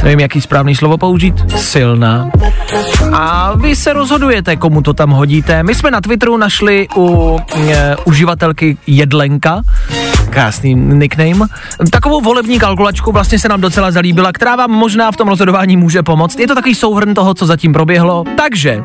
Speaker 3: nevím, jaký správný slovo použít, silná. A vy se rozhodujete, komu to tam hodíte. My jsme na Twitteru našli u e, uživatelky Jedlenka, krásný nickname, takovou volební kalkulačku vlastně se nám docela zalíbila, která vám možná v tom rozhodování může pomoct. Je to takový souhrn toho, co zatím proběhlo. Takže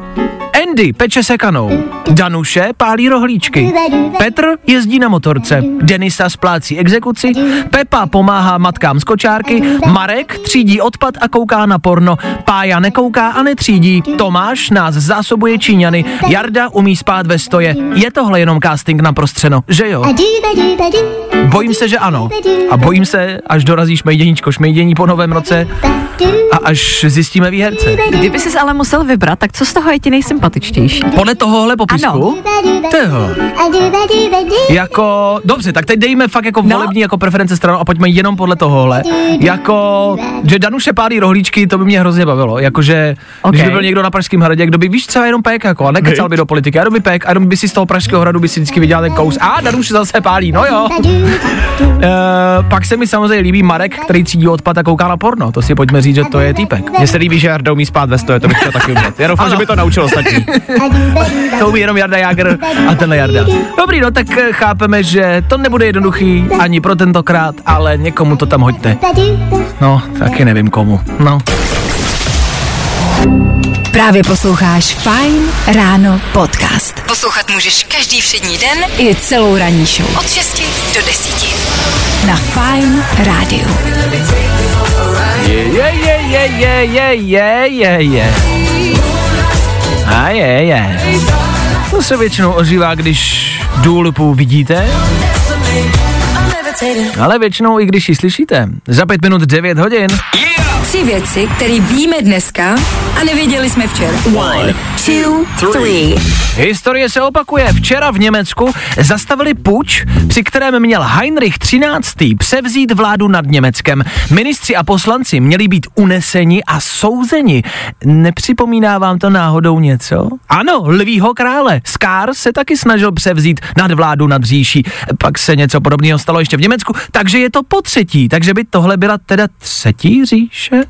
Speaker 3: Andy peče sekanou, Danuše pálí rohlíčky, Petr jezdí na motorce, Denisa splácí exekuci, Pepa pomáhá matkám z kočárky, Marek třídí odpad a kouká na porno, Pája nekouká a netřídí, Tomáš nás zásobuje Číňany, Jarda umí spát ve stoje. Je tohle jenom casting na prostřeno, že jo? Bojím se, že ano. A bojím se, až dorazí šmejděníčko šmejdění po novém roce. A až zjistíme výherce.
Speaker 6: Kdyby jsi ale musel vybrat, tak co z toho je ti nejsympatičtější?
Speaker 3: Podle tohohle popisku? Toho. Jako, dobře, tak teď dejme fakt jako
Speaker 6: No.
Speaker 3: volební jako preference stranu a pojďme jenom podle tohohle. Jako, že Danuše pálí rohlíčky, to by mě hrozně bavilo. Jakože, okay. když by byl někdo na Pražském hradě, kdo by víš třeba jenom pek, jako, a nekecal by do politiky, jenom by pek, a jenom by si z toho Pražského hradu by si vždycky vydělal ten kous. A Danuše zase pálí, no jo. Uh, [LAUGHS] pak se mi samozřejmě líbí Marek, který třídí odpad a kouká na porno. To si pojďme říct, že to je týpek.
Speaker 4: Mně se líbí, že Jarda umí spát ve stoje, to bych chtěl taky umět. Já doufám,
Speaker 3: Ano.
Speaker 4: že by to naučil ostatní
Speaker 3: to umí jenom Jarda Jager a tenhle Jarda. Dobrý, no tak eh, chápeme, že to nebude jednoduchý ani pro tentokrát, ale někomu to tam hoďte. No, taky nevím komu. No.
Speaker 2: Právě posloucháš Fine Ráno podcast. Poslouchat můžeš každý všední den i celou ranní show. Od 6 do 10. Na Fine Rádiu.
Speaker 3: Je, je, je, je, je, je, je, je. A je, je. To se většinou ozývá, když důlupu vidíte, ale většinou i když ji slyšíte. Za pět minut 9 hodin.
Speaker 2: Tři věci, které víme dneska a nevěděli jsme včera. One, two, three.
Speaker 3: Historie se opakuje. Včera v Německu zastavili puč, při kterém měl Heinrich XIII. převzít vládu nad Německem. Ministři a poslanci měli být uneseni a souzeni. Nepřipomíná vám to náhodou něco? Ano, lvýho krále. Skár se taky snažil převzít nad vládu nad říší. Pak se něco podobného stalo ještě v Německu, takže je to po třetí. Takže by tohle byla teda třetí říše?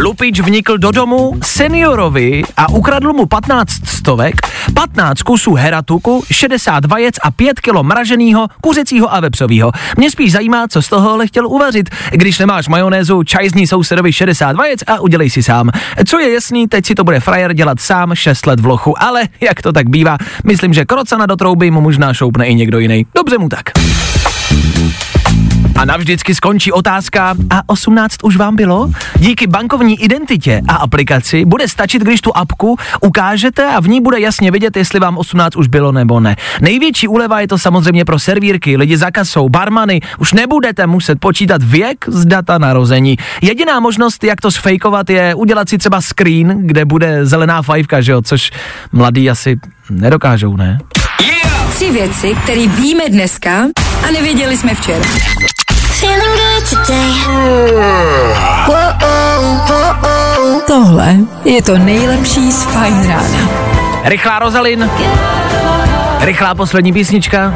Speaker 3: Lupič vnikl do domu seniorovi a ukradl mu 15 stovek, 15 kusů heratuku, 60 vajec a 5 kilo mraženého, kuřecího a vepřového. Mě spíš zajímá, co z tohohle chtěl uvařit. Když nemáš majonézu, čajzní sousedovi 60 vajec a udělej si sám. Co je jasný, teď si to bude frajer dělat sám 6 let v lochu, ale jak to tak bývá, myslím, že krocana do trouby mu možná šoupne i někdo jiný. Dobře mu tak. A navždycky skončí otázka, a 18 už vám bylo? Díky bankovní identitě a aplikaci bude stačit, když tu apku ukážete a v ní bude jasně vidět, jestli vám 18 už bylo nebo ne. Největší úleva je to samozřejmě pro servírky, lidi za kasou, barmany, už nebudete muset počítat věk z data narození. Jediná možnost, jak to sfejkovat, je udělat si třeba screen, kde bude zelená fajfka, že jo, což mladí asi nedokážou, ne?
Speaker 2: Tři věci, které víme dneska a nevěděli jsme včera. Tohle je to nejlepší z Fajn rána.
Speaker 3: Rychlá Rozalin. Rychlá poslední písnička.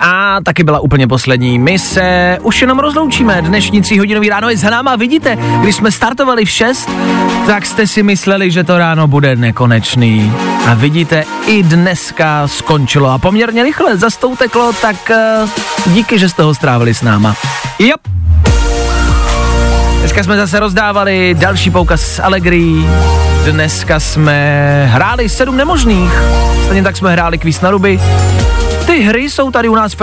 Speaker 3: A taky byla úplně poslední. My se už jenom rozloučíme. Dnešní tříhodinový ráno je za náma. Vidíte, když jsme startovali v 6, tak jste si mysleli, že to ráno bude nekonečný. A vidíte, i dneska skončilo a poměrně rychle za to uteklo, tak uh, díky, že jste ho strávili s náma. Jop. Dneska jsme zase rozdávali další poukaz z Allegri. Dneska jsme hráli sedm nemožných. Stejně tak jsme hráli kvíz na ruby. Ty hry jsou tady u nás v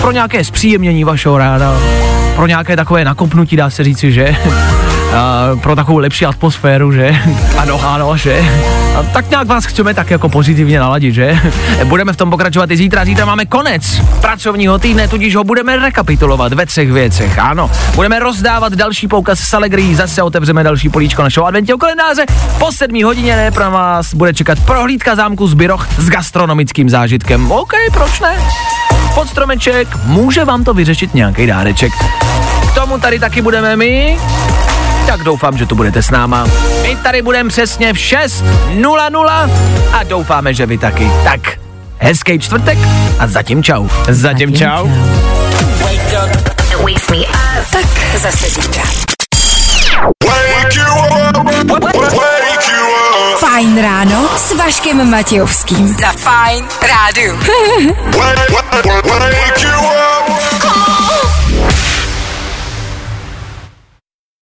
Speaker 3: pro nějaké zpříjemnění vašeho rána. Pro nějaké takové nakopnutí, dá se říci, že? A pro takovou lepší atmosféru, že? [LAUGHS] Ano, ano, že? A tak nějak vás chceme tak jako pozitivně naladit, že? [LAUGHS] Budeme v tom pokračovat i zítra. Zítra máme konec pracovního týdne, tudíž ho budeme rekapitulovat ve třech věcech. Ano, budeme rozdávat další poukaz s Allegri, zase otevřeme další políčko našeho adventního kalendáře. Po sedmí hodině ne, pro vás bude čekat prohlídka zámku z Byroch s gastronomickým zážitkem. OK, proč ne? Pod stromeček, může vám to vyřešit nějaký dáreček. K tomu tady taky budeme my, tak doufám, že tu budete s náma. My tady budeme přesně v 6.00 a doufáme, že vy taky. Tak, hezký čtvrtek a zatím čau. Zatím čau.
Speaker 2: Tak zase zítra. Fajn ráno s Vaškem Matějovským. Za Fajn rádu.
Speaker 7: Wake [LAUGHS] you